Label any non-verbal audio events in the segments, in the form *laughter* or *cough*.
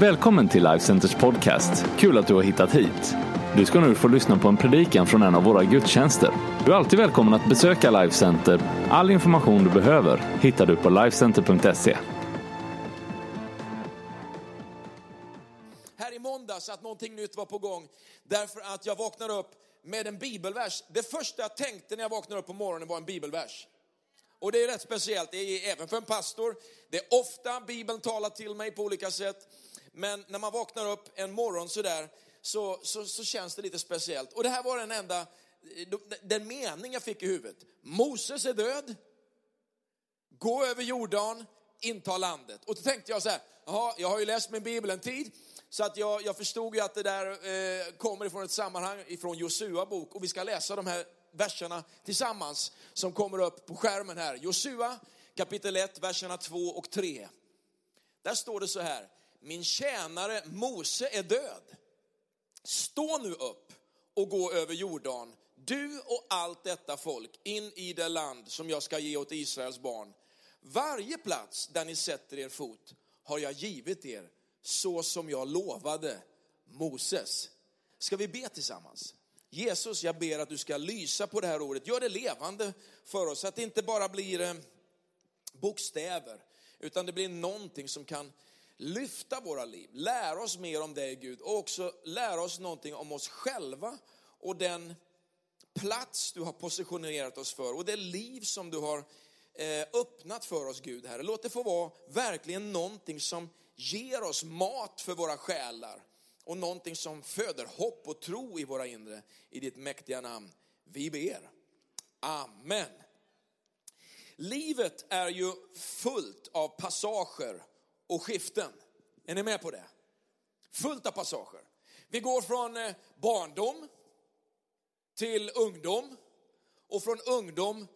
Välkommen till Life Centers podcast. Kul att du har hittat hit. Du ska nu få lyssna på en predikan från en av våra gudstjänster. Du är alltid välkommen att besöka Life Center. All information du behöver hittar du på lifecenter.se. här i måndags att någonting nytt var på gång. Därför att jag vaknade upp med en bibelvers. Det första jag tänkte när jag vaknade upp på morgonen var en bibelvers. Och det är rätt speciellt, det är även för en pastor. Det är ofta Bibeln talar till mig på olika sätt. Men när man vaknar upp en morgon sådär så, så, så känns det lite speciellt. Och det här var den enda, den mening jag fick i huvudet. Moses är död, gå över Jordan, inta landet. Och då tänkte jag så här, jaha, jag har ju läst min bibel en tid, så att jag, jag förstod ju att det där eh, kommer ifrån ett sammanhang ifrån Josua bok. Och vi ska läsa de här verserna tillsammans som kommer upp på skärmen här. Josua kapitel 1, verserna 2 och 3. Där står det så här, min tjänare Mose är död. Stå nu upp och gå över Jordan, du och allt detta folk, in i det land som jag ska ge åt Israels barn. Varje plats där ni sätter er fot har jag givit er, så som jag lovade Moses. Ska vi be tillsammans? Jesus, jag ber att du ska lysa på det här ordet. Gör det levande för oss, så att det inte bara blir eh, bokstäver, utan det blir någonting som kan lyfta våra liv, lära oss mer om dig Gud och också lära oss någonting om oss själva och den plats du har positionerat oss för och det liv som du har eh, öppnat för oss Gud, Herre. Låt det få vara verkligen någonting som ger oss mat för våra själar och någonting som föder hopp och tro i våra inre. I ditt mäktiga namn. Vi ber. Amen. Livet är ju fullt av passager och skiften. Är ni med på det? Fullt av passager. Vi går från eh, barndom till ungdom och från ungdom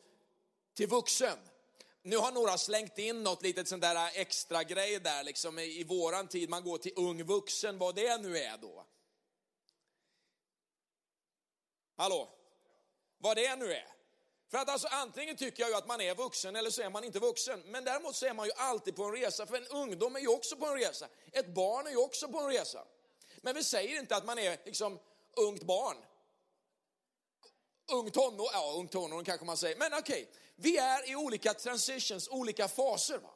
till vuxen. Nu har några slängt in något litet sånt där eh, extra grej där liksom i våran tid, man går till ung vuxen, vad det nu är då. Hallå? Vad det nu är. För att alltså antingen tycker jag ju att man är vuxen eller så är man inte vuxen. Men däremot så är man ju alltid på en resa, för en ungdom är ju också på en resa. Ett barn är ju också på en resa. Men vi säger inte att man är liksom ungt barn. Ung tonåring ja ung tonåring kanske man säger. Men okej, okay. vi är i olika transitions, olika faser. Va?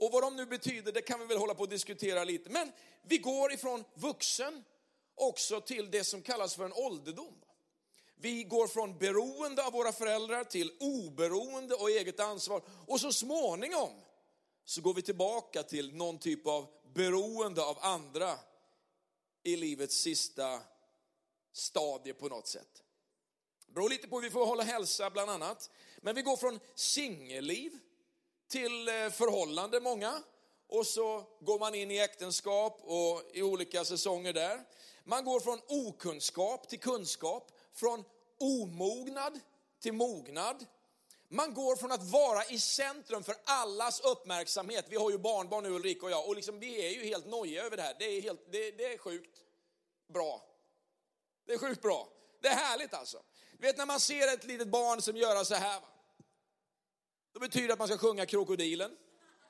Och vad de nu betyder, det kan vi väl hålla på att diskutera lite. Men vi går ifrån vuxen också till det som kallas för en ålderdom. Vi går från beroende av våra föräldrar till oberoende och eget ansvar. Och så småningom så går vi tillbaka till någon typ av beroende av andra i livets sista stadie på något sätt. Det beror lite på hur vi får hålla hälsa bland annat. Men vi går från singelliv till eh, förhållande många. Och så går man in i äktenskap och i olika säsonger där. Man går från okunskap till kunskap från omognad till mognad. Man går från att vara i centrum för allas uppmärksamhet. Vi har ju barnbarn nu Ulrika och jag och liksom, vi är ju helt nojiga över det här. Det är, helt, det, det är sjukt bra. Det är sjukt bra. Det är härligt alltså. Du vet när man ser ett litet barn som gör så här. Va? Då betyder det att man ska sjunga krokodilen.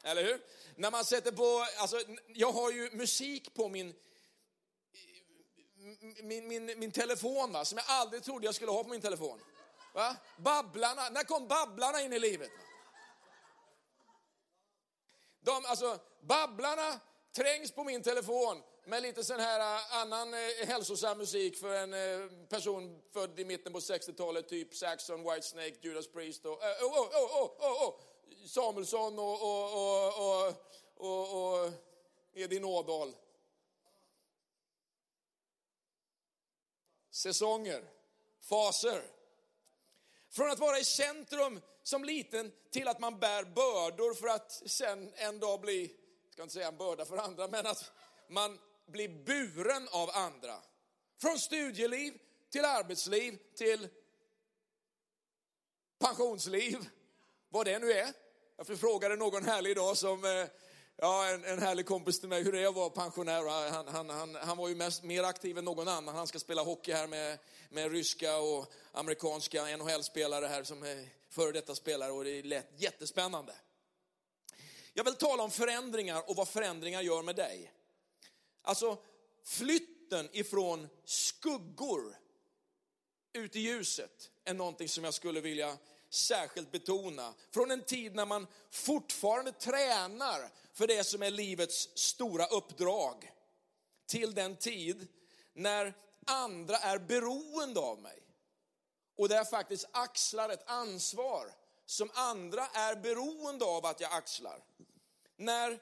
Eller hur? När man sätter på, alltså jag har ju musik på min min, min, min telefon va, som jag aldrig trodde jag skulle ha på min telefon. Va? Babblarna, när kom Babblarna in i livet? Va? De, alltså, Babblarna trängs på min telefon med lite sån här eh, annan eh, hälsosam musik för en eh, person född i mitten på 60-talet, typ Saxon, Whitesnake, Judas Priest och eh, oh, oh, oh, oh, oh, oh, Samuelsson och, och, och, och, och, och Edin Ådahl. Säsonger, faser. Från att vara i centrum som liten till att man bär bördor för att sen en dag bli, jag ska inte säga en börda för andra, men att man blir buren av andra. Från studieliv till arbetsliv till pensionsliv, vad det nu är. Jag frågade någon härlig idag som eh, Ja, en, en härlig kompis till mig, hur det är att vara pensionär. Han, han, han, han var ju mest, mer aktiv än någon annan. Han ska spela hockey här med, med ryska och amerikanska NHL-spelare här som är före detta spelare och det lät jättespännande. Jag vill tala om förändringar och vad förändringar gör med dig. Alltså flytten ifrån skuggor ut i ljuset är någonting som jag skulle vilja särskilt betona. Från en tid när man fortfarande tränar för det som är livets stora uppdrag. Till den tid när andra är beroende av mig. Och där jag faktiskt axlar ett ansvar som andra är beroende av att jag axlar. När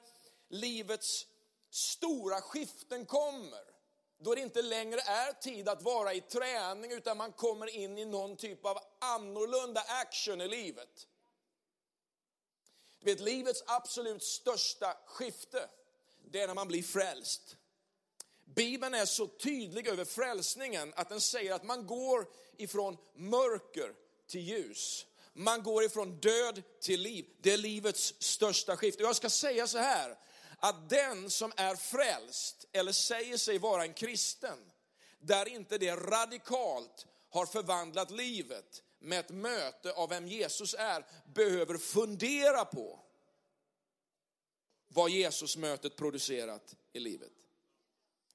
livets stora skiften kommer, då det inte längre är tid att vara i träning utan man kommer in i någon typ av annorlunda action i livet. Vet, livets absolut största skifte, det är när man blir frälst. Bibeln är så tydlig över frälsningen att den säger att man går ifrån mörker till ljus. Man går ifrån död till liv. Det är livets största skifte. Jag ska säga så här, att den som är frälst eller säger sig vara en kristen, där inte det radikalt har förvandlat livet med ett möte av vem Jesus är, behöver fundera på vad Jesus-mötet producerat i livet.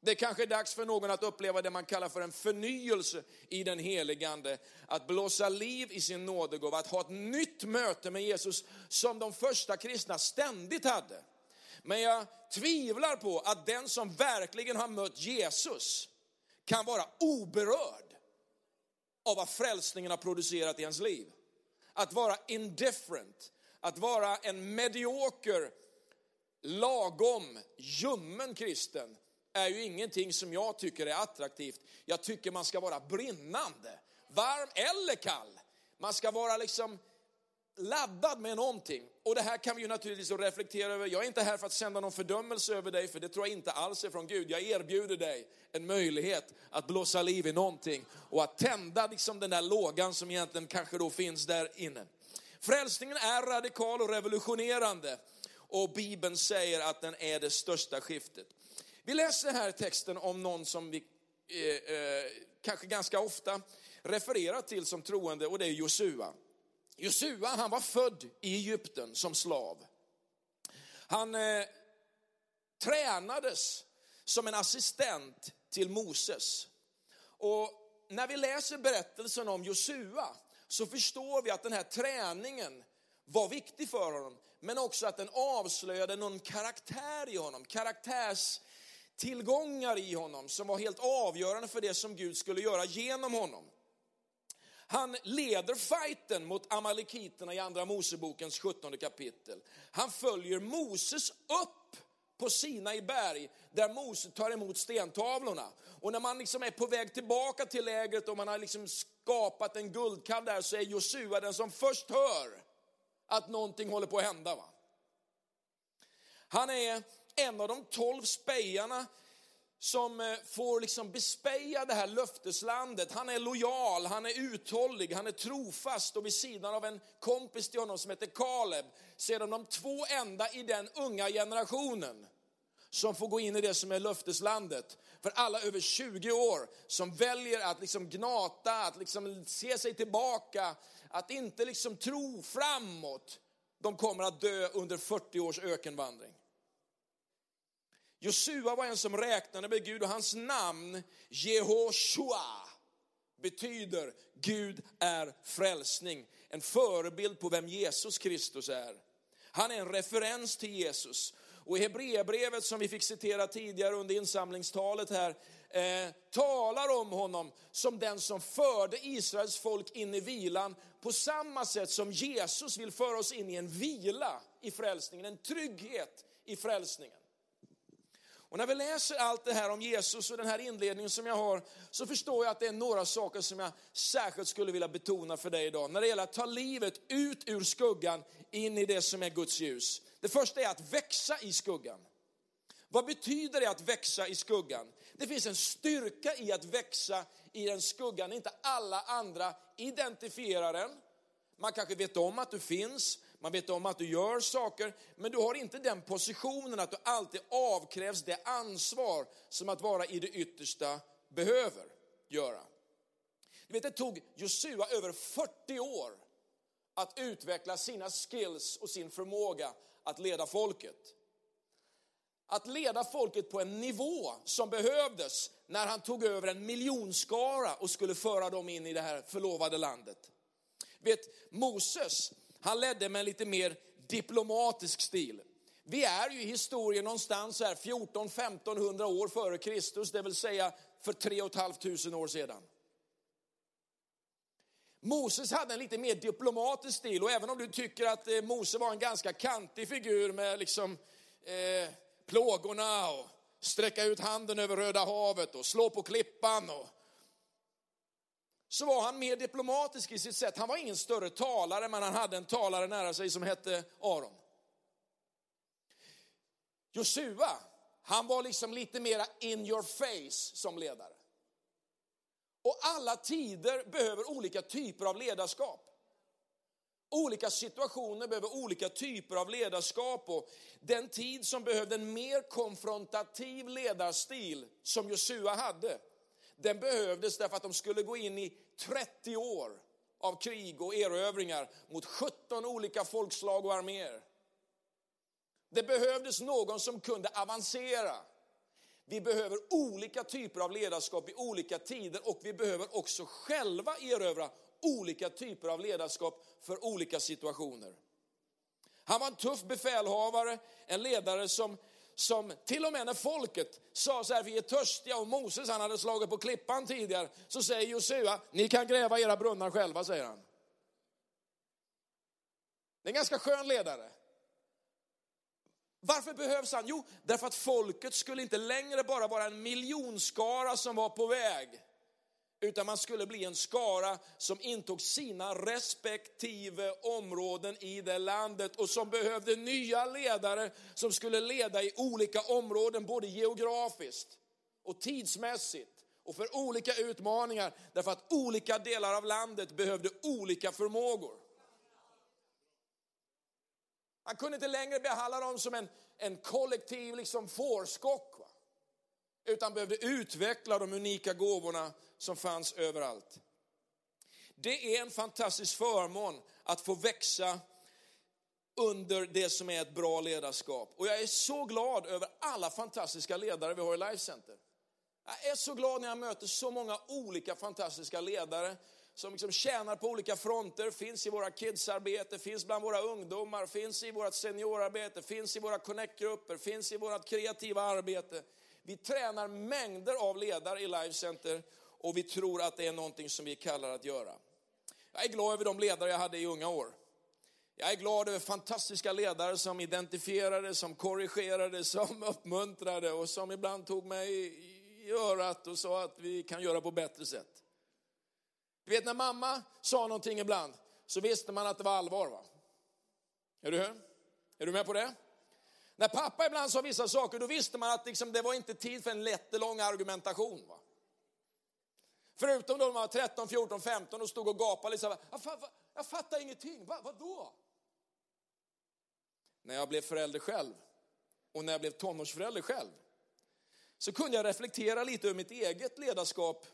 Det kanske är dags för någon att uppleva det man kallar för en förnyelse i den heligande. Att blåsa liv i sin nådegåva, att ha ett nytt möte med Jesus som de första kristna ständigt hade. Men jag tvivlar på att den som verkligen har mött Jesus kan vara oberörd av vad frälsningen har producerat i ens liv. Att vara indifferent, att vara en medioker, lagom, ljummen kristen är ju ingenting som jag tycker är attraktivt. Jag tycker man ska vara brinnande, varm eller kall. Man ska vara liksom laddad med någonting. Och det här kan vi ju naturligtvis reflektera över. Jag är inte här för att sända någon fördömelse över dig, för det tror jag inte alls är från Gud. Jag erbjuder dig en möjlighet att blåsa liv i någonting och att tända liksom den där lågan som egentligen kanske då finns där inne. Frälsningen är radikal och revolutionerande och Bibeln säger att den är det största skiftet. Vi läser här texten om någon som vi eh, eh, kanske ganska ofta refererar till som troende och det är Josua. Josua han var född i Egypten som slav. Han eh, tränades som en assistent till Moses. Och när vi läser berättelsen om Josua så förstår vi att den här träningen var viktig för honom, men också att den avslöjade någon karaktär i honom, karaktärstillgångar i honom som var helt avgörande för det som Gud skulle göra genom honom. Han leder fighten mot amalekiterna i andra Mosebokens 17 kapitel. Han följer Moses upp på Sinai berg där Mose tar emot stentavlorna. Och när man liksom är på väg tillbaka till lägret och man har liksom skapat en guldkalv där så är Josua den som först hör att någonting håller på att hända. Va? Han är en av de tolv spejarna som eh, får liksom bespeja det här löfteslandet. Han är lojal, han är uthållig, han är trofast och vid sidan av en kompis till honom som heter Kaleb så är de de två enda i den unga generationen som får gå in i det som är löfteslandet. För alla över 20 år som väljer att liksom gnata, att liksom se sig tillbaka, att inte liksom tro framåt, de kommer att dö under 40 års ökenvandring. Josua var en som räknade med Gud och hans namn Jehoshua betyder Gud är frälsning. En förebild på vem Jesus Kristus är. Han är en referens till Jesus. Och i Hebreerbrevet som vi fick citera tidigare under insamlingstalet här, eh, talar om honom som den som förde Israels folk in i vilan på samma sätt som Jesus vill föra oss in i en vila i frälsningen, en trygghet i frälsningen. Och när vi läser allt det här om Jesus och den här inledningen som jag har, så förstår jag att det är några saker som jag särskilt skulle vilja betona för dig idag. När det gäller att ta livet ut ur skuggan in i det som är Guds ljus. Det första är att växa i skuggan. Vad betyder det att växa i skuggan? Det finns en styrka i att växa i den skuggan. Inte alla andra identifierar den. Man kanske vet om att du finns, man vet om att du gör saker, men du har inte den positionen att du alltid avkrävs det ansvar som att vara i det yttersta behöver göra. Du vet, det tog Josua över 40 år att utveckla sina skills och sin förmåga att leda folket. Att leda folket på en nivå som behövdes när han tog över en miljonskara och skulle föra dem in i det här förlovade landet. Vet, Moses, han ledde med en lite mer diplomatisk stil. Vi är ju i historien någonstans här 14-1500 år före Kristus, det vill säga för 3 500 år sedan. Moses hade en lite mer diplomatisk stil och även om du tycker att eh, Mose var en ganska kantig figur med liksom eh, plågorna och sträcka ut handen över Röda havet och slå på klippan och så var han mer diplomatisk i sitt sätt. Han var ingen större talare, men han hade en talare nära sig som hette Aron. Josua, han var liksom lite mera in your face som ledare. Och alla tider behöver olika typer av ledarskap. Olika situationer behöver olika typer av ledarskap och den tid som behövde en mer konfrontativ ledarstil som Josua hade, den behövdes därför att de skulle gå in i 30 år av krig och erövringar mot 17 olika folkslag och arméer. Det behövdes någon som kunde avancera. Vi behöver olika typer av ledarskap i olika tider och vi behöver också själva erövra olika typer av ledarskap för olika situationer. Han var en tuff befälhavare, en ledare som, som till och med när folket sa så här, vi är törstiga och Moses han hade slagit på klippan tidigare, så säger Josua, ni kan gräva era brunnar själva, säger han. Det är en ganska skön ledare. Varför behövs han? Jo, därför att folket skulle inte längre bara vara en miljonskara som var på väg, utan man skulle bli en skara som intog sina respektive områden i det landet och som behövde nya ledare som skulle leda i olika områden, både geografiskt och tidsmässigt och för olika utmaningar, därför att olika delar av landet behövde olika förmågor. Han kunde inte längre behandla dem som en, en kollektiv liksom fårskock. Va? Utan behövde utveckla de unika gåvorna som fanns överallt. Det är en fantastisk förmån att få växa under det som är ett bra ledarskap. Och jag är så glad över alla fantastiska ledare vi har i Life Center. Jag är så glad när jag möter så många olika fantastiska ledare som liksom tjänar på olika fronter, finns i våra kidsarbete, finns bland våra ungdomar, finns i vårt seniorarbete, finns i våra connect-grupper, finns i vårt kreativa arbete. Vi tränar mängder av ledare i Life Center och vi tror att det är någonting som vi kallar att göra. Jag är glad över de ledare jag hade i unga år. Jag är glad över fantastiska ledare som identifierade, som korrigerade, som *laughs* uppmuntrade och som ibland tog mig i örat och sa att vi kan göra på bättre sätt. Du vet när mamma sa någonting ibland så visste man att det var allvar. Va? Är du? Är du med på det? När pappa ibland sa vissa saker då visste man att liksom, det var inte tid för en lättelång argumentation. Va? Förutom då de var 13, 14, 15 och stod och gapade Liksom, jag, fattar, jag fattar ingenting, Va, vadå? När jag blev förälder själv och när jag blev tonårsförälder själv så kunde jag reflektera lite över mitt eget ledarskap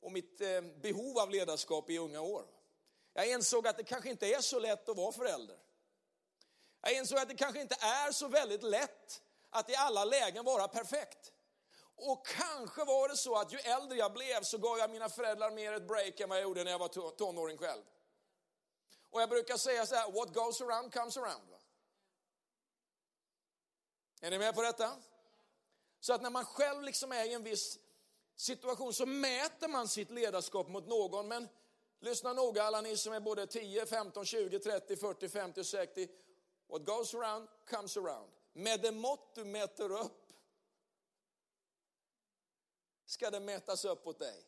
och mitt eh, behov av ledarskap i unga år. Jag insåg att det kanske inte är så lätt att vara förälder. Jag insåg att det kanske inte är så väldigt lätt att i alla lägen vara perfekt. Och kanske var det så att ju äldre jag blev så gav jag mina föräldrar mer ett break än vad jag gjorde när jag var tonåring själv. Och jag brukar säga så här, what goes around comes around. Är ni med på detta? Så att när man själv liksom är i en viss situation så mäter man sitt ledarskap mot någon. Men lyssna noga alla ni som är både 10, 15, 20, 30, 40, 50 60. What goes around comes around. Med det mått du mäter upp ska det mätas upp åt dig.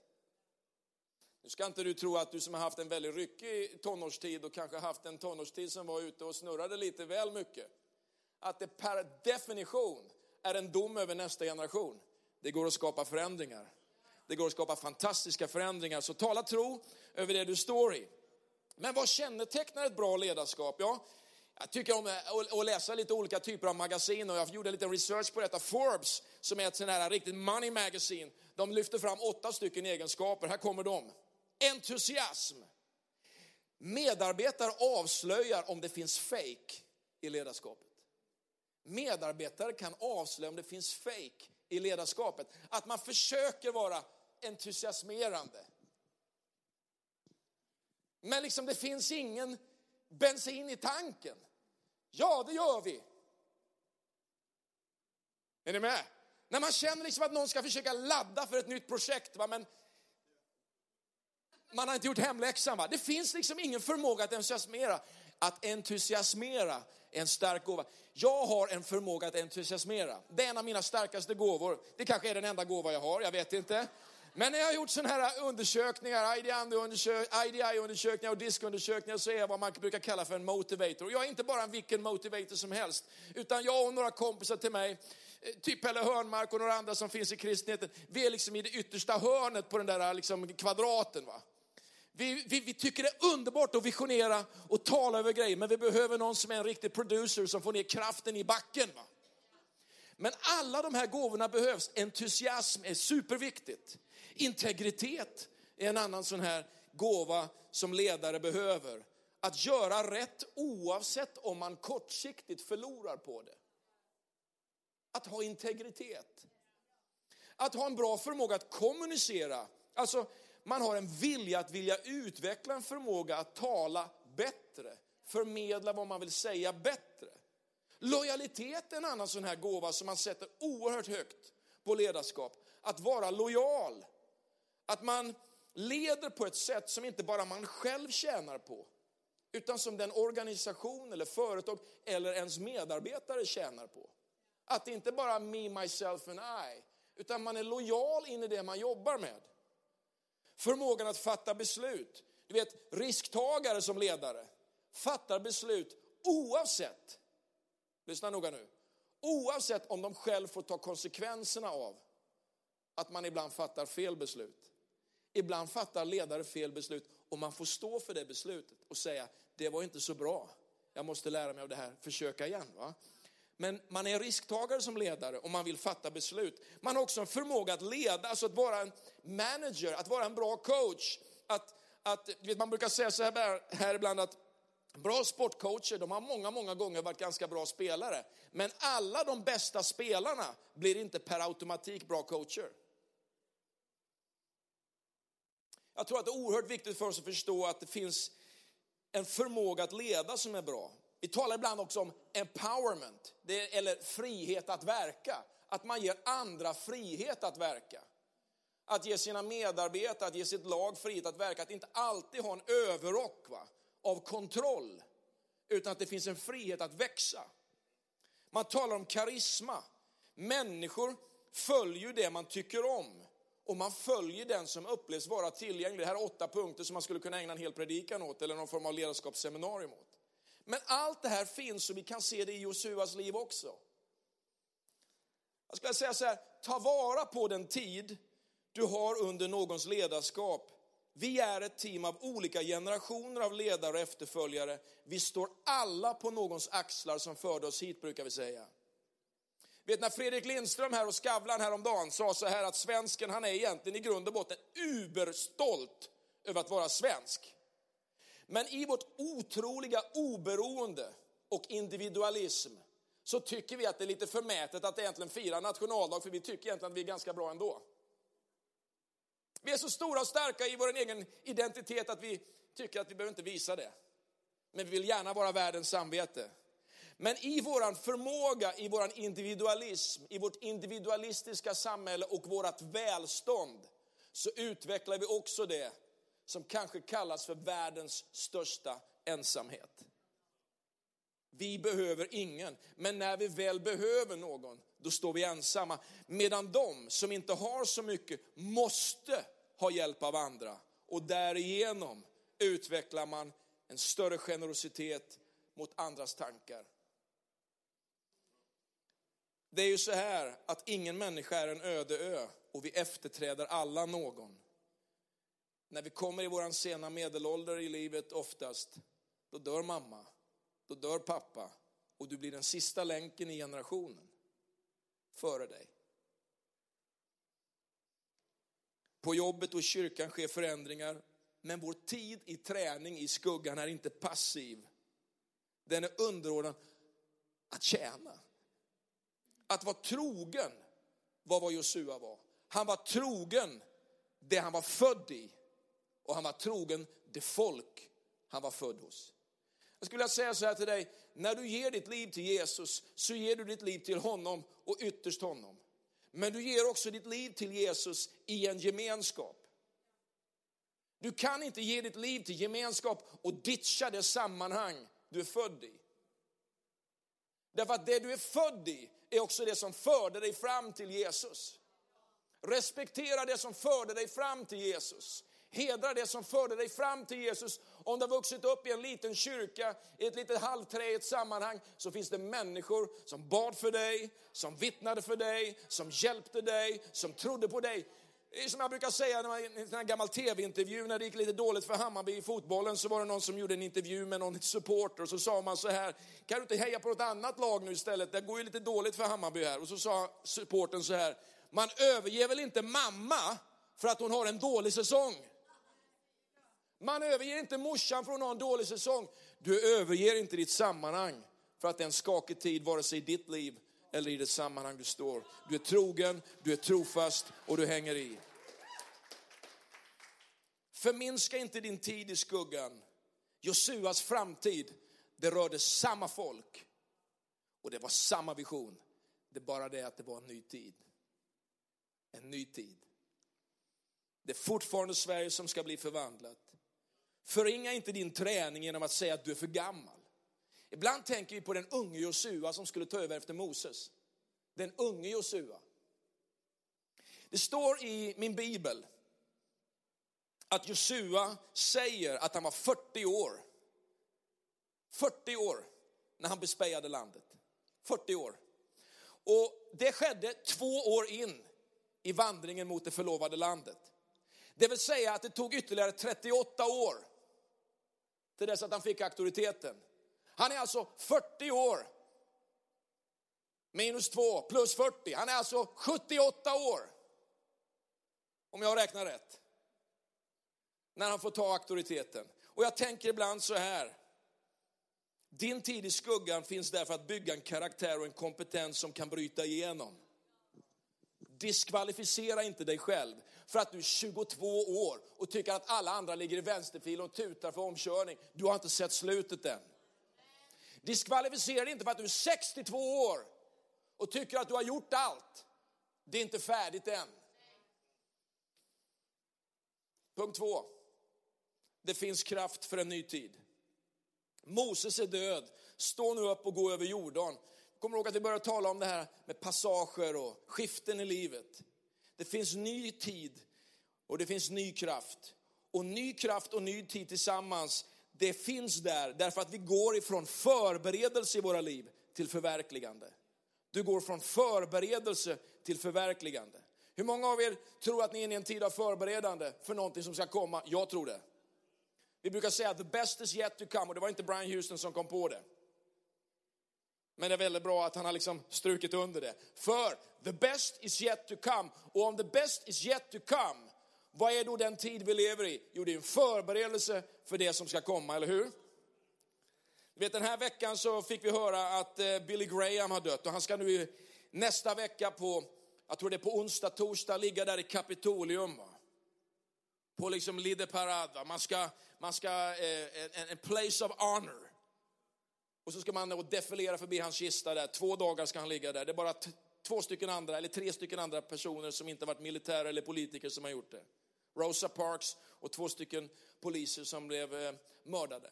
Nu ska inte du tro att du som har haft en väldigt ryckig tonårstid och kanske haft en tonårstid som var ute och snurrade lite väl mycket. Att det per definition är en dom över nästa generation. Det går att skapa förändringar. Det går att skapa fantastiska förändringar. Så tala tro över det du står i. Men vad kännetecknar ett bra ledarskap? Ja, jag tycker om eh, att läsa lite olika typer av magasin och jag gjorde lite research på detta. Forbes, som är ett sånt här riktigt money magazine, de lyfter fram åtta stycken egenskaper. Här kommer de. Entusiasm. Medarbetare avslöjar om det finns fake i ledarskapet. medarbetare kan avslöja om det finns fake i ledarskapet. Att man försöker vara entusiasmerande. Men liksom det finns ingen bensin i tanken. Ja, det gör vi. Är ni med? När man känner liksom att någon ska försöka ladda för ett nytt projekt, va? men man har inte gjort hemläxan. Va? Det finns liksom ingen förmåga att entusiasmera. Att entusiasmera är en stark gåva. Jag har en förmåga att entusiasmera. Det är en av mina starkaste gåvor. Det kanske är den enda gåva jag har, jag vet inte. Men när jag har gjort sådana här undersökningar, IDI-undersökningar och diskundersökningar så är jag vad man brukar kalla för en motivator. Jag är inte bara en vilken motivator som helst, utan jag och några kompisar till mig, eh, typ Pelle Hörnmark och några andra som finns i kristenheten, vi är liksom i det yttersta hörnet på den där eh, liksom kvadraten. Va? Vi, vi, vi, tycker det är underbart att visionera och tala över grejer, men vi behöver någon som är en riktig producer som får ner kraften i backen. Va? Men alla de här gåvorna behövs. Entusiasm är superviktigt. Integritet är en annan sån här gåva som ledare behöver. Att göra rätt oavsett om man kortsiktigt förlorar på det. Att ha integritet. Att ha en bra förmåga att kommunicera. Alltså, man har en vilja att vilja utveckla en förmåga att tala bättre, förmedla vad man vill säga bättre. Lojalitet är en annan sån här gåva som man sätter oerhört högt på ledarskap. Att vara lojal. Att man leder på ett sätt som inte bara man själv tjänar på, utan som den organisation eller företag eller ens medarbetare tjänar på. Att det inte bara är me, myself and I, utan man är lojal in i det man jobbar med. Förmågan att fatta beslut. Du vet, risktagare som ledare fattar beslut oavsett, lyssna noga nu, oavsett om de själv får ta konsekvenserna av att man ibland fattar fel beslut. Ibland fattar ledare fel beslut och man får stå för det beslutet och säga, det var inte så bra, jag måste lära mig av det här, försöka igen. Va? Men man är risktagare som ledare och man vill fatta beslut. Man har också en förmåga att leda, alltså att vara en manager, att vara en bra coach. Att, att, vet, man brukar säga så här, här ibland att bra sportcoacher, de har många, många gånger varit ganska bra spelare. Men alla de bästa spelarna blir inte per automatik bra coacher. Jag tror att det är oerhört viktigt för oss att förstå att det finns en förmåga att leda som är bra. Vi talar ibland också om empowerment, det, eller frihet att verka. Att man ger andra frihet att verka. Att ge sina medarbetare, att ge sitt lag frihet att verka. Att inte alltid ha en överrock va, av kontroll. Utan att det finns en frihet att växa. Man talar om karisma. Människor följer det man tycker om. Och man följer den som upplevs vara tillgänglig. Det här är åtta punkter som man skulle kunna ägna en hel predikan åt, eller någon form av ledarskapsseminarium åt. Men allt det här finns och vi kan se det i Josuas liv också. Jag skulle säga så här, ta vara på den tid du har under någons ledarskap. Vi är ett team av olika generationer av ledare och efterföljare. Vi står alla på någons axlar som förde oss hit brukar vi säga. Vet när Fredrik Lindström här och Skavlan häromdagen sa så här att svensken han är egentligen i grund och botten uberstolt över att vara svensk. Men i vårt otroliga oberoende och individualism så tycker vi att det är lite förmätet att egentligen fira nationaldag, för vi tycker egentligen att vi är ganska bra ändå. Vi är så stora och starka i vår egen identitet att vi tycker att vi behöver inte visa det. Men vi vill gärna vara världens samvete. Men i vår förmåga, i vår individualism, i vårt individualistiska samhälle och vårt välstånd så utvecklar vi också det som kanske kallas för världens största ensamhet. Vi behöver ingen, men när vi väl behöver någon, då står vi ensamma. Medan de som inte har så mycket måste ha hjälp av andra. Och därigenom utvecklar man en större generositet mot andras tankar. Det är ju så här att ingen människa är en öde ö och vi efterträder alla någon. När vi kommer i vår sena medelålder i livet oftast, då dör mamma, då dör pappa och du blir den sista länken i generationen före dig. På jobbet och i kyrkan sker förändringar, men vår tid i träning i skuggan är inte passiv. Den är underordnad att tjäna att vara trogen var vad Josua var. Han var trogen det han var född i och han var trogen det folk han var född hos. Jag skulle vilja säga så här till dig, när du ger ditt liv till Jesus så ger du ditt liv till honom och ytterst honom. Men du ger också ditt liv till Jesus i en gemenskap. Du kan inte ge ditt liv till gemenskap och ditcha det sammanhang du är född i. Därför att det du är född i är också det som förde dig fram till Jesus. Respektera det som förde dig fram till Jesus. Hedra det som förde dig fram till Jesus. Om du har vuxit upp i en liten kyrka, i ett litet halvträigt sammanhang, så finns det människor som bad för dig, som vittnade för dig, som hjälpte dig, som trodde på dig. Det är som jag brukar säga när man, i en gammal tv-intervju när det gick lite dåligt för Hammarby i fotbollen så var det någon som gjorde en intervju med någon *laughs* supporter och så sa man så här, kan du inte heja på något annat lag nu istället? Det går ju lite dåligt för Hammarby här. Och så sa supporten så här, man överger väl inte mamma för att hon har en dålig säsong? Man överger inte morsan för att hon har en dålig säsong. Du överger inte ditt sammanhang för att det är en skakig tid, vare sig i ditt liv eller i det sammanhang du står. Du är trogen, du är trofast och du hänger i. Förminska inte din tid i skuggan. Josuas framtid, det rörde samma folk och det var samma vision. Det är bara det att det var en ny tid. En ny tid. Det är fortfarande Sverige som ska bli förvandlat. Förringa inte din träning genom att säga att du är för gammal. Ibland tänker vi på den unge Josua som skulle ta över efter Moses. Den unge Josua. Det står i min bibel att Josua säger att han var 40 år. 40 år när han bespejade landet. 40 år. Och det skedde två år in i vandringen mot det förlovade landet. Det vill säga att det tog ytterligare 38 år till dess att han fick auktoriteten. Han är alltså 40 år. Minus 2 plus 40. Han är alltså 78 år. Om jag räknar rätt. När han får ta auktoriteten. Och jag tänker ibland så här. Din tid i skuggan finns därför att bygga en karaktär och en kompetens som kan bryta igenom. Diskvalificera inte dig själv för att du är 22 år och tycker att alla andra ligger i vänsterfil och tutar för omkörning. Du har inte sett slutet än. Diskvalificera dig inte för att du är 62 år och tycker att du har gjort allt. Det är inte färdigt än. Punkt två. Det finns kraft för en ny tid. Moses är död. Stå nu upp och gå över Jordan. Kommer ihåg att vi började tala om det här med passager och skiften i livet. Det finns ny tid och det finns ny kraft. Och ny kraft och ny tid tillsammans, det finns där därför att vi går ifrån förberedelse i våra liv till förverkligande. Du går från förberedelse till förverkligande. Hur många av er tror att ni är inne i en tid av förberedande för någonting som ska komma? Jag tror det. Vi brukar säga the best is yet to come och det var inte Brian Houston som kom på det. Men det är väldigt bra att han har liksom strukit under det. För the best is yet to come. Och om the best is yet to come, vad är då den tid vi lever i? Jo, det är en förberedelse för det som ska komma, eller hur? vet, den här veckan så fick vi höra att eh, Billy Graham har dött och han ska nu nästa vecka på, jag tror det är på onsdag, torsdag, ligga där i Kapitolium. På liksom Lide Parad, man ska, man ska, eh, en, en place of honor. Och så ska man och defilera förbi hans kista där, två dagar ska han ligga där. Det är bara två stycken andra, eller tre stycken andra personer som inte varit militärer eller politiker som har gjort det. Rosa Parks och två stycken poliser som blev eh, mördade.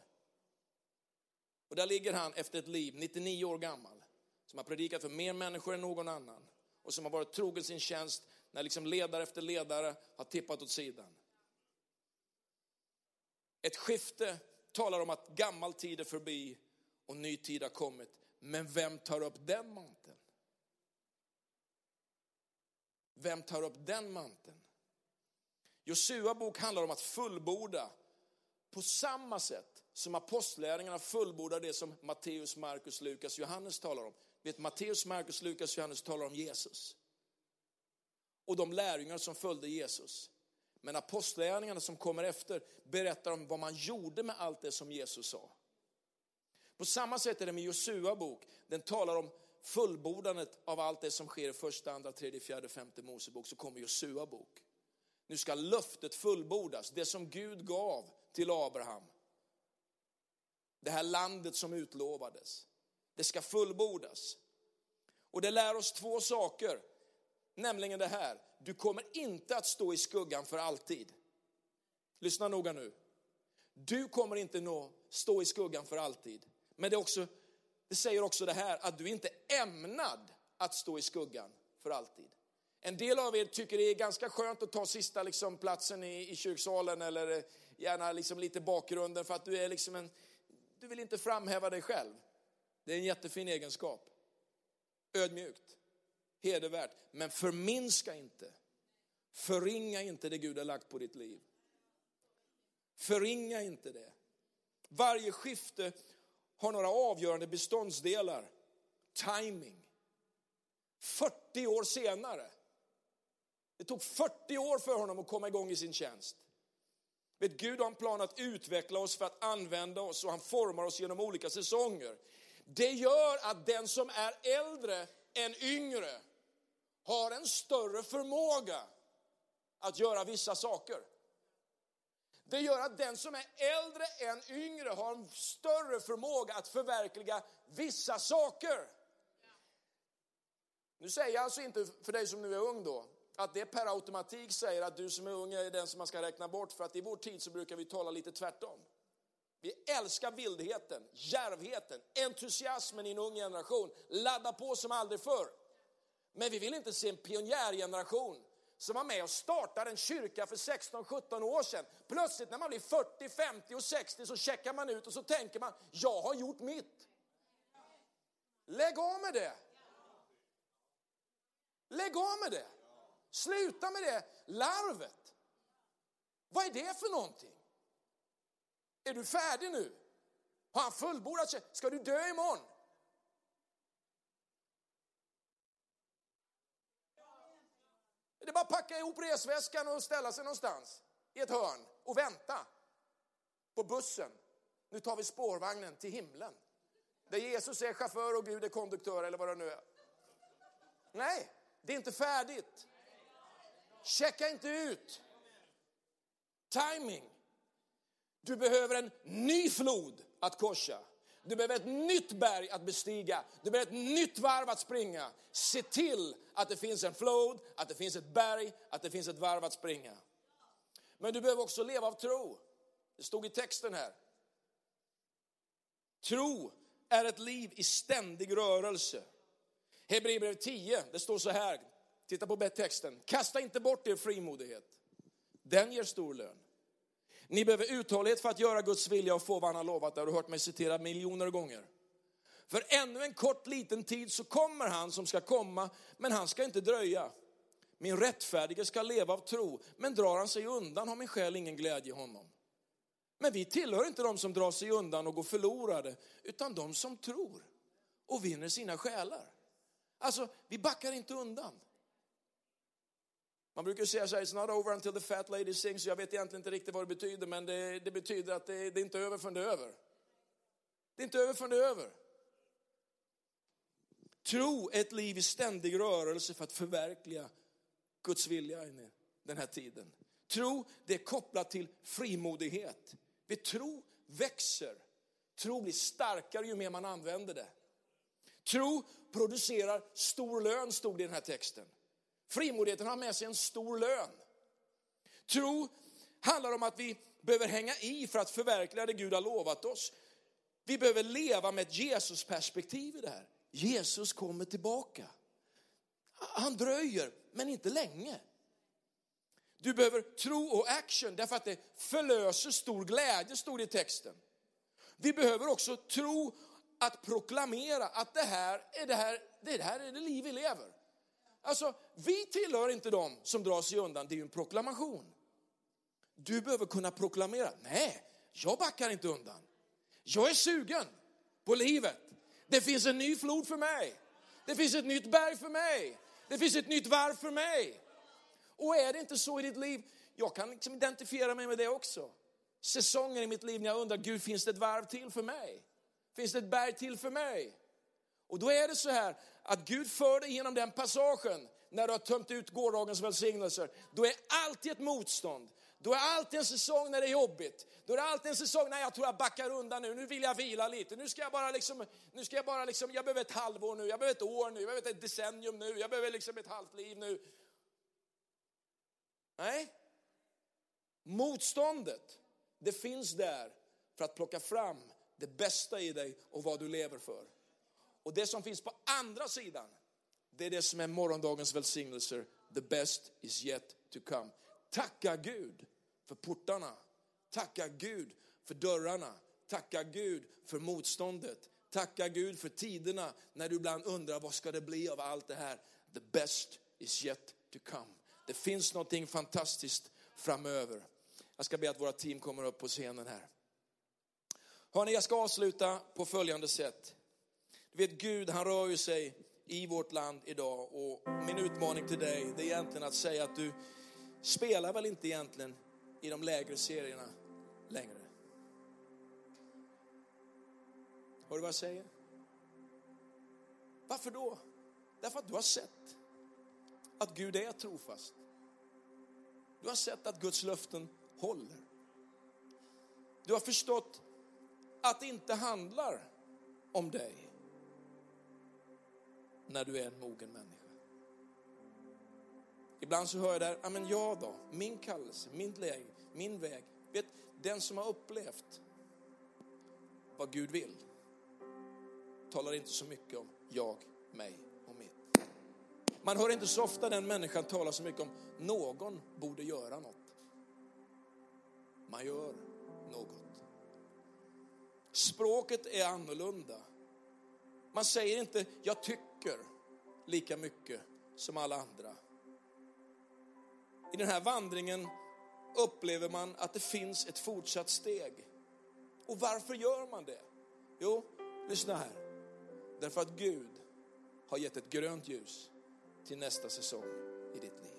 Och där ligger han efter ett liv, 99 år gammal, som har predikat för mer människor än någon annan och som har varit trogen sin tjänst när liksom ledare efter ledare har tippat åt sidan. Ett skifte talar om att gammal tid är förbi och ny tid har kommit. Men vem tar upp den manteln? Vem tar upp den manteln? Josua bok handlar om att fullborda på samma sätt som apostlärningarna fullbordar det som Matteus, Markus, Lukas, Johannes talar om. Vet, Matteus, Markus, Lukas, Johannes talar om Jesus. Och de lärjungar som följde Jesus. Men apostlärningarna som kommer efter berättar om vad man gjorde med allt det som Jesus sa. På samma sätt är det med Josua bok. Den talar om fullbordandet av allt det som sker i första, andra, tredje, fjärde, femte Mosebok så kommer Josua bok. Nu ska löftet fullbordas, det som Gud gav till Abraham. Det här landet som utlovades. Det ska fullbordas. Och det lär oss två saker, nämligen det här. Du kommer inte att stå i skuggan för alltid. Lyssna noga nu. Du kommer inte nå, stå i skuggan för alltid. Men det, också, det säger också det här att du inte är ämnad att stå i skuggan för alltid. En del av er tycker det är ganska skönt att ta sista liksom, platsen i, i kyrksalen eller eh, gärna liksom lite bakgrunden för att du är liksom en, du vill inte framhäva dig själv. Det är en jättefin egenskap. Ödmjukt, hedervärt, men förminska inte. Förringa inte det Gud har lagt på ditt liv. Förringa inte det. Varje skifte har några avgörande beståndsdelar. Timing. 40 år senare. Det tog 40 år för honom att komma igång i sin tjänst. Vet, Gud har en plan att utveckla oss för att använda oss och han formar oss genom olika säsonger. Det gör att den som är äldre än yngre har en större förmåga att göra vissa saker. Det gör att den som är äldre än yngre har en större förmåga att förverkliga vissa saker. Nu säger jag alltså inte för dig som nu är ung då, att det per automatik säger att du som är ung är den som man ska räkna bort, för att i vår tid så brukar vi tala lite tvärtom. Vi älskar vildheten, järvheten, entusiasmen i en ung generation, ladda på som aldrig förr. Men vi vill inte se en pionjärgeneration som var med och startade en kyrka för 16-17 år sedan. Plötsligt när man blir 40, 50 och 60 så checkar man ut och så tänker man, jag har gjort mitt. Lägg av med det. Lägg av med det. Sluta med det larvet. Vad är det för någonting? Är du färdig nu? Har han fullbordat sig? Ska du dö imorgon? Det är bara att packa ihop resväskan och ställa sig någonstans i ett hörn och vänta på bussen. Nu tar vi spårvagnen till himlen. Där Jesus är chaufför och Gud är konduktör eller vad det nu är. Nej, det är inte färdigt. Checka inte ut. Timing. Du behöver en ny flod att korsa. Du behöver ett nytt berg att bestiga. Du behöver ett nytt varv att springa. Se till att det finns en flod, att det finns ett berg, att det finns ett varv att springa. Men du behöver också leva av tro. Det stod i texten här. Tro är ett liv i ständig rörelse. Hebreerbrevet 10, det står så här, titta på texten. Kasta inte bort er frimodighet. Den ger stor lön. Ni behöver uthållighet för att göra Guds vilja och få vad han har lovat. Det har du hört mig citera miljoner gånger. För ännu en kort liten tid så kommer han som ska komma, men han ska inte dröja. Min rättfärdige ska leva av tro, men drar han sig undan har min själ ingen glädje i honom. Men vi tillhör inte de som drar sig undan och går förlorade, utan de som tror och vinner sina själar. Alltså, vi backar inte undan. Man brukar säga så här, it's not over until the fat lady sings. Jag vet egentligen inte riktigt vad det betyder, men det, det betyder att det, det är inte över förrän det är över. Det är inte över förrän det är över. Tro är ett liv i ständig rörelse för att förverkliga Guds vilja i den här tiden. Tro, det är kopplat till frimodighet. Vi tro växer. Tro blir starkare ju mer man använder det. Tro producerar stor lön, stod det i den här texten. Frimodigheten har med sig en stor lön. Tro handlar om att vi behöver hänga i för att förverkliga det Gud har lovat oss. Vi behöver leva med ett Jesusperspektiv i det här. Jesus kommer tillbaka. Han dröjer, men inte länge. Du behöver tro och action därför att det förlöser stor glädje, stod det i texten. Vi behöver också tro att proklamera att det här är det här, det här är det liv vi lever. Alltså, vi tillhör inte dem som drar sig undan, det är ju en proklamation. Du behöver kunna proklamera, nej, jag backar inte undan. Jag är sugen på livet. Det finns en ny flod för mig. Det finns ett nytt berg för mig. Det finns ett nytt varv för mig. Och är det inte så i ditt liv, jag kan liksom identifiera mig med det också. Säsonger i mitt liv när jag undrar, Gud finns det ett varv till för mig? Finns det ett berg till för mig? Och då är det så här att Gud för dig genom den passagen när du har tömt ut gårdagens välsignelser. Då är alltid ett motstånd. Då är alltid en säsong när det är jobbigt. Då är det alltid en säsong när jag tror jag backar undan nu. Nu vill jag vila lite. Nu ska jag bara liksom, nu ska jag bara liksom, jag behöver ett halvår nu, jag behöver ett år nu, jag behöver ett decennium nu, jag behöver liksom ett halvt liv nu. Nej. Motståndet, det finns där för att plocka fram det bästa i dig och vad du lever för. Och det som finns på andra sidan, det är det som är morgondagens välsignelser. The best is yet to come. Tacka Gud för portarna. Tacka Gud för dörrarna. Tacka Gud för motståndet. Tacka Gud för tiderna när du ibland undrar vad ska det bli av allt det här. The best is yet to come. Det finns någonting fantastiskt framöver. Jag ska be att våra team kommer upp på scenen här. Hörni, jag ska avsluta på följande sätt. Vet Gud, han rör ju sig i vårt land idag och min utmaning till dig det är egentligen att säga att du spelar väl inte egentligen i de lägre serierna längre. Hör du vad jag säger? Varför då? Därför att du har sett att Gud är trofast. Du har sett att Guds löften håller. Du har förstått att det inte handlar om dig när du är en mogen människa. Ibland så hör jag där, ja men jag då, min kallelse, min läge, min väg. Vet, den som har upplevt vad Gud vill talar inte så mycket om jag, mig och mitt. Man hör inte så ofta den människan tala så mycket om någon borde göra något. Man gör något. Språket är annorlunda. Man säger inte jag tycker lika mycket som alla andra. I den här vandringen upplever man att det finns ett fortsatt steg. Och varför gör man det? Jo, lyssna här. Därför att Gud har gett ett grönt ljus till nästa säsong i ditt liv.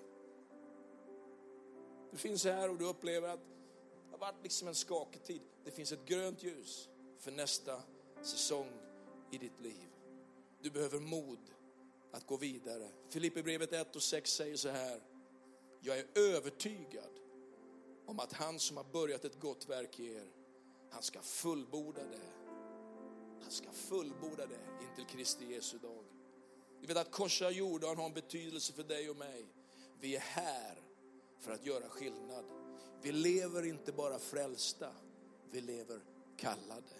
Du finns här och du upplever att det har varit liksom en skakig tid. Det finns ett grönt ljus för nästa säsong i ditt liv. Du behöver mod att gå vidare. Filipperbrevet 1 och 6 säger så här. Jag är övertygad om att han som har börjat ett gott verk i er, han ska fullborda det. Han ska fullborda det intill Kristi Jesu dag. Du vet att korsa Jordan har en betydelse för dig och mig. Vi är här för att göra skillnad. Vi lever inte bara frälsta, vi lever kallade.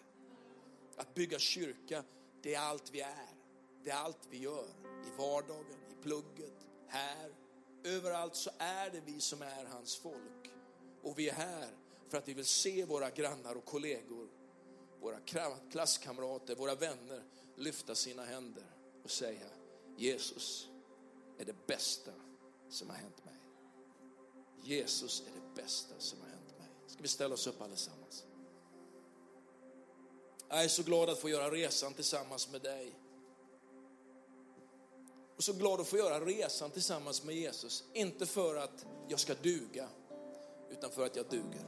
Att bygga kyrka, det är allt vi är. Det är allt vi gör. I vardagen, i plugget, här, Överallt så är det vi som är hans folk. Och vi är här för att vi vill se våra grannar och kollegor, våra klasskamrater, våra vänner lyfta sina händer och säga Jesus är det bästa som har hänt mig. Jesus är det bästa som har hänt mig. Ska vi ställa oss upp allesammans? Jag är så glad att få göra resan tillsammans med dig och så glad att få göra resan tillsammans med Jesus. Inte för att jag ska duga, utan för att jag duger.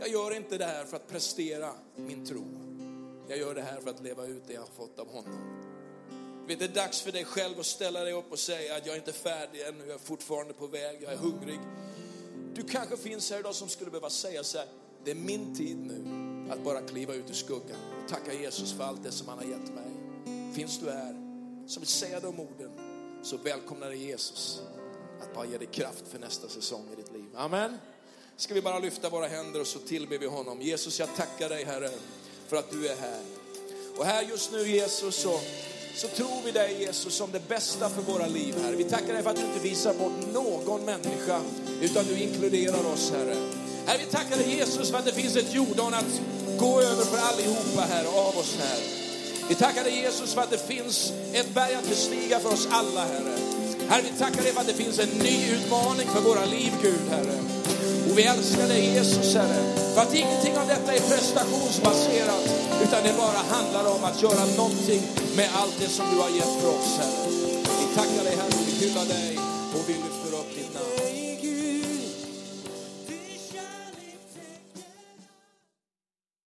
Jag gör inte det här för att prestera min tro. Jag gör det här för att leva ut det jag har fått av honom. Vet, det är dags för dig själv att ställa dig upp och säga att jag är inte färdig ännu, jag är fortfarande på väg, jag är hungrig. Du kanske finns här idag som skulle behöva säga så här, det är min tid nu att bara kliva ut ur skuggan och tacka Jesus för allt det som han har gett mig. Finns du här? Som vill säga de orden så välkomnar dig Jesus att bara ge dig kraft för nästa säsong i ditt liv. Amen. Ska vi bara lyfta våra händer och så tillber vi honom. Jesus, jag tackar dig Herre för att du är här. Och här just nu Jesus så, så tror vi dig Jesus som det bästa för våra liv Herre. Vi tackar dig för att du inte visar bort någon människa utan du inkluderar oss Herre. Herre, vi tackar dig Jesus för att det finns ett Jordan att gå över för allihopa här av oss här. Vi tackar dig Jesus för att det finns ett berg att bestiga för oss alla, Herre. Herre, vi tackar dig för att det finns en ny utmaning för våra liv, Gud, Herre. Och vi älskar dig Jesus, Herre. För att ingenting av detta är prestationsbaserat, utan det bara handlar om att göra någonting med allt det som du har gett för oss, Herre. Vi tackar dig, Herre, och vi hyllar dig